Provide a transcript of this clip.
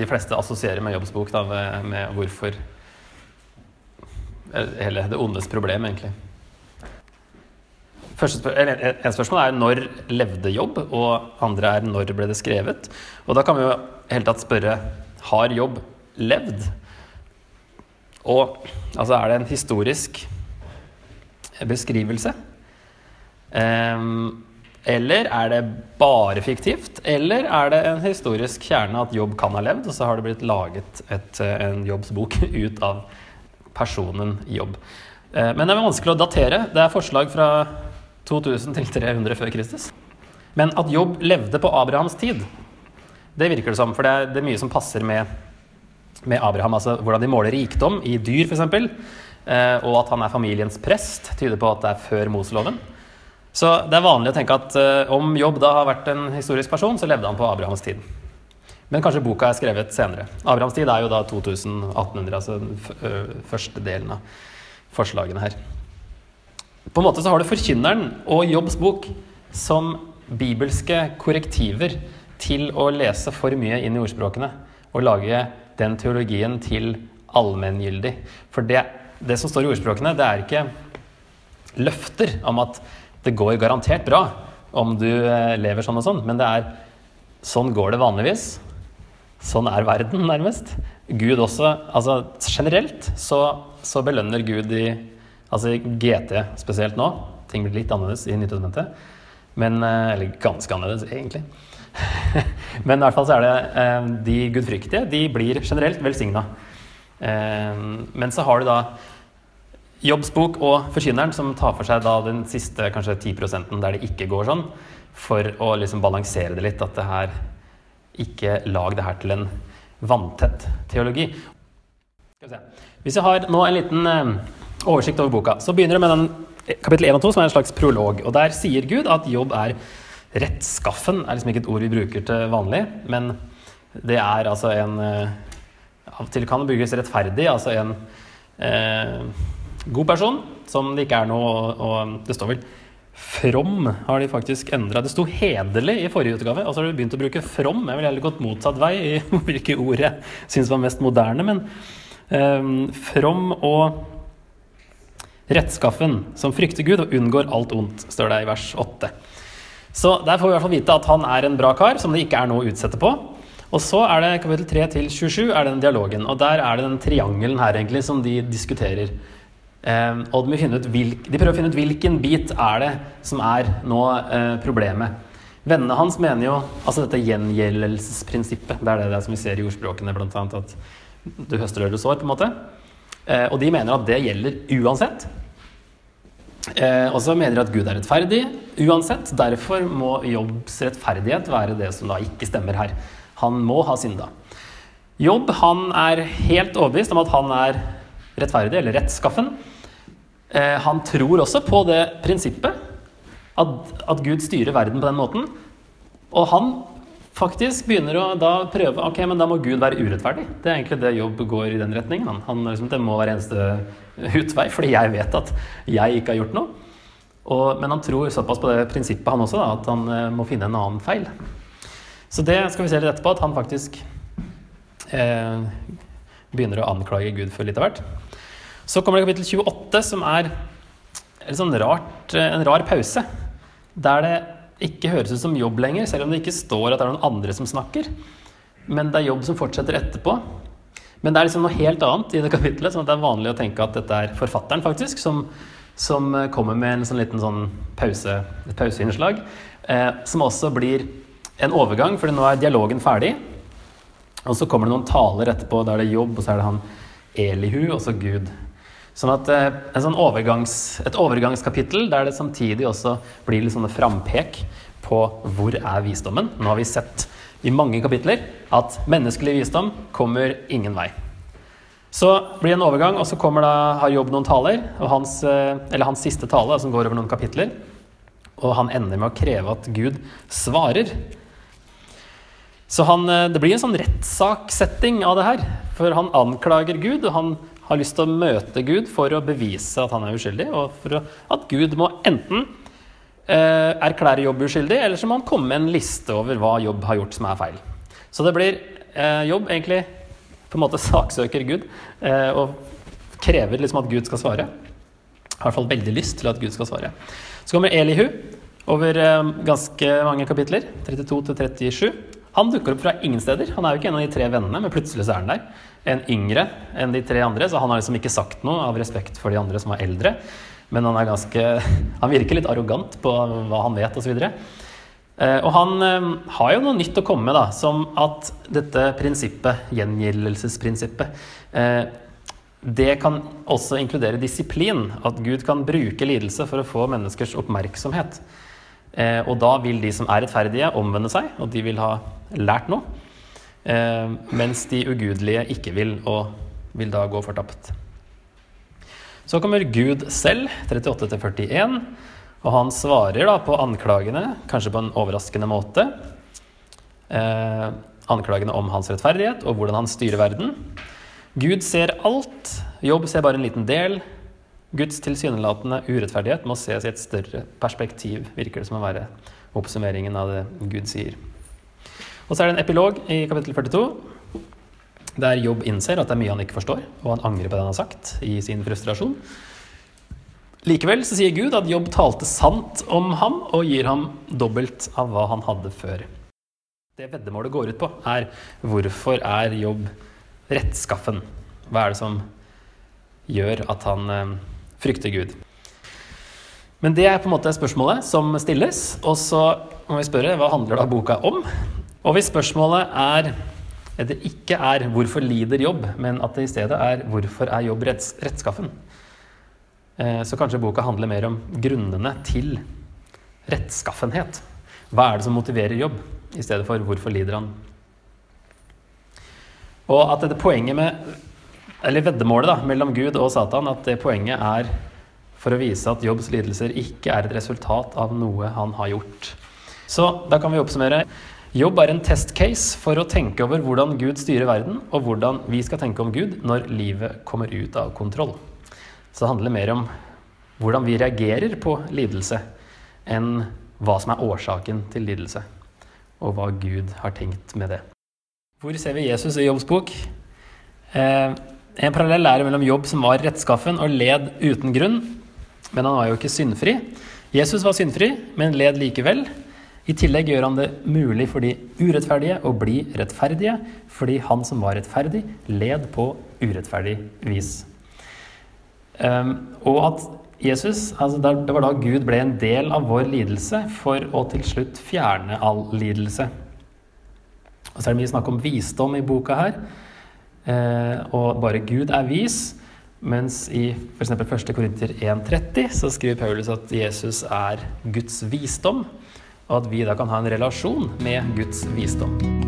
de fleste assosierer med jobbsbok, da, med, med hvorfor Hele det ondes problem, egentlig. Første en spørsmål er når levde jobb, og andre er når ble det skrevet? Og da kan vi jo helt tatt spørre har jobb levd? Og altså er det en historisk beskrivelse? Um, eller er det bare fiktivt? Eller er det en historisk kjerne at jobb kan ha levd, og så har det blitt laget et, en jobbsbok ut av personen jobb? Uh, men det er vanskelig å datere. Det er forslag fra 2000 til 300 før Kristus. Men at jobb levde på Abrahams tid, det virker det som. For det er, det er mye som passer med, med Abraham. Altså hvordan de måler rikdom i dyr, f.eks. Eh, og at han er familiens prest, tyder på at det er før Moseloven. Så det er vanlig å tenke at uh, om Jobb da har vært en historisk person, så levde han på Abrahams tid. Men kanskje boka er skrevet senere. Abrahams tid er jo da 2800, altså den første delen av forslagene her. På en måte så har du Forkynneren og Jobbs bok som bibelske korrektiver til å lese for mye inn i ordspråkene og lage den teologien til allmenngyldig. For det, det som står i ordspråkene, det er ikke løfter om at det går garantert bra om du eh, lever sånn og sånn, men det er sånn går det vanligvis. Sånn er verden, nærmest. Gud også Altså generelt så, så belønner Gud i Altså i GT spesielt nå. Ting blir litt annerledes i Nytestamentet. Men, eh, eller ganske annerledes, egentlig. Men i hvert fall så er det eh, de gudfryktige de blir generelt velsigna. Men så har du da Jobbs bok og Forkynneren, som tar for seg den siste kanskje 10% der det ikke går sånn, for å liksom balansere det litt. At det her ikke lag det her til en vanntett teologi. Hvis jeg har nå en liten oversikt over boka, så begynner det med den kapittel 1 og 2, som er en slags prolog. Og der sier Gud at jobb er Rettskaffen er liksom ikke et ord vi bruker til vanlig, men det er altså en eh, Av og til kan det brukes rettferdig, altså en eh, god person som det ikke er noe Og det står vel From har de faktisk endra. Det sto hederlig i forrige utgave, og så har de begynt å bruke from. Jeg ville heller gått motsatt vei i hvilke ord jeg syns var mest moderne, men um, from og rettskaffen, som frykter Gud og unngår alt ondt, står det i vers 8. Så der får vi i hvert fall vite at han er en bra kar, som det ikke er noe å utsette på. Og så er det kapittel 3 til 27 er den dialogen. Og der er det den triangelen her egentlig som de diskuterer. Eh, og de, hvilk, de, prøver å finne ut hvilken bit er det som er nå eh, problemet. Vennene hans mener jo altså dette gjengjeldelsesprinsippet. Det er det, det som vi ser i ordspråkene, bl.a. at du høster det du sår. på en måte. Eh, og de mener at det gjelder uansett. Eh, og så mener de at Gud er rettferdig uansett. Derfor må Jobbs rettferdighet være det som da ikke stemmer her. Han må ha synda. Jobb han er helt overbevist om at han er rettferdig, eller rettskaffen. Eh, han tror også på det prinsippet at, at Gud styrer verden på den måten. Og han faktisk begynner å da prøve Ok, men da må Gud være urettferdig. Det er egentlig det jobb går i den retningen. Han, han liksom, det må være eneste utvei, fordi jeg vet at jeg ikke har gjort noe. Og, men han tror såpass på det prinsippet, han også, da, at han eh, må finne en annen feil. Så det skal vi se litt etterpå, at han faktisk eh, begynner å anklage Gud for litt av hvert. Så kommer det kapittel 28, som er sånn rart, en rar pause. Der det ikke høres ut som jobb lenger, selv om det ikke står at det er noen andre som snakker. Men det er jobb som fortsetter etterpå. Men det er liksom noe helt annet i det kapittelet. sånn at det er vanlig å tenke at dette er forfatteren faktisk, som, som kommer med en sånn liten sånn pause, et pauseinnslag. Eh, som også blir en overgang, for nå er dialogen ferdig. Og så kommer det noen taler etterpå. Da er det jobb, og så er det han Elihu, og så Gud. Sånn at eh, sånn overgangs, Et overgangskapittel der det samtidig også blir litt sånne frampek på hvor er visdommen. Nå har vi sett i mange kapitler at menneskelig visdom kommer ingen vei. Så blir det en overgang, og så kommer da, har Jobb noen taler, og hans, eh, eller hans siste tale, som går over noen kapitler. Og han ender med å kreve at Gud svarer. Så han, eh, det blir en sånn rettssaksetting av det her. For han anklager Gud, og han har lyst til å møte Gud for å bevise at han er uskyldig, og for at Gud må enten eh, erklære Jobb uskyldig, eller så må han komme med en liste over hva Jobb har gjort som er feil. Så det blir eh, jobb, egentlig på en måte saksøker Gud eh, og krever liksom at Gud skal svare. Har i hvert fall veldig lyst til at Gud skal svare. Så kommer Elihu over eh, ganske mange kapitler, 32 til 37. Han dukker opp fra ingen steder. Han er jo ikke en av de tre vennene, men plutselig så er han der. En yngre enn de tre andre, så han har liksom ikke sagt noe av respekt for de andre som var eldre. Men han er ganske Han virker litt arrogant på hva han vet, osv. Og, og han eh, har jo noe nytt å komme med, da, som at dette prinsippet, gjengjeldelsesprinsippet, eh, det kan også inkludere disiplin. At Gud kan bruke lidelse for å få menneskers oppmerksomhet. Og da vil de som er rettferdige, omvende seg, og de vil ha lært noe. Mens de ugudelige ikke vil, og vil da gå fortapt. Så kommer Gud selv, 38 41. Og han svarer da på anklagene, kanskje på en overraskende måte. Eh, anklagene om hans rettferdighet og hvordan han styrer verden. Gud ser alt, jobb ser bare en liten del. Guds tilsynelatende urettferdighet må ses i et større perspektiv, virker det som å være oppsummeringen av det Gud sier. Og så er det en epilog i kapittel 42, der Jobb innser at det er mye han ikke forstår, og han angrer på det han har sagt, i sin frustrasjon. Likevel så sier Gud at Jobb talte sant om ham og gir ham dobbelt av hva han hadde før. Det veddemålet går ut på, er hvorfor er Jobb rettskaffen? Hva er det som gjør at han eh, frykter Gud? Men det er på en måte spørsmålet som stilles, og så må vi spørre hva handler da boka om? Og hvis spørsmålet er det ikke er 'hvorfor lider jobb', men at det i stedet er 'hvorfor er jobb retts rettskaffen', Eh, så kanskje boka handler mer om grunnene til rettskaffenhet. Hva er det som motiverer jobb, i stedet for 'hvorfor lider han'? Og at dette poenget med Eller veddemålet da, mellom Gud og Satan, at det poenget er for å vise at Jobbs lidelser ikke er et resultat av noe han har gjort. Så da kan vi oppsummere. Jobb er en testcase for å tenke over hvordan Gud styrer verden, og hvordan vi skal tenke om Gud når livet kommer ut av kontroll. Så det handler mer om hvordan vi reagerer på lidelse, enn hva som er årsaken til lidelse, og hva Gud har tenkt med det. Hvor ser vi Jesus i Jobbs bok? Eh, en parallell er mellom Jobb som var rettskaffen og led uten grunn, men han var jo ikke syndfri. Jesus var syndfri, men led likevel. I tillegg gjør han det mulig for de urettferdige å bli rettferdige, fordi han som var rettferdig, led på urettferdig vis. Um, og at Jesus, altså Det var da Gud ble en del av vår lidelse for å til slutt fjerne all lidelse. Og så er det mye snakk om visdom i boka her. Uh, og bare Gud er vis. Mens i f.eks. 1. Korinter 1,30 så skriver Paulus at Jesus er Guds visdom, og at vi da kan ha en relasjon med Guds visdom.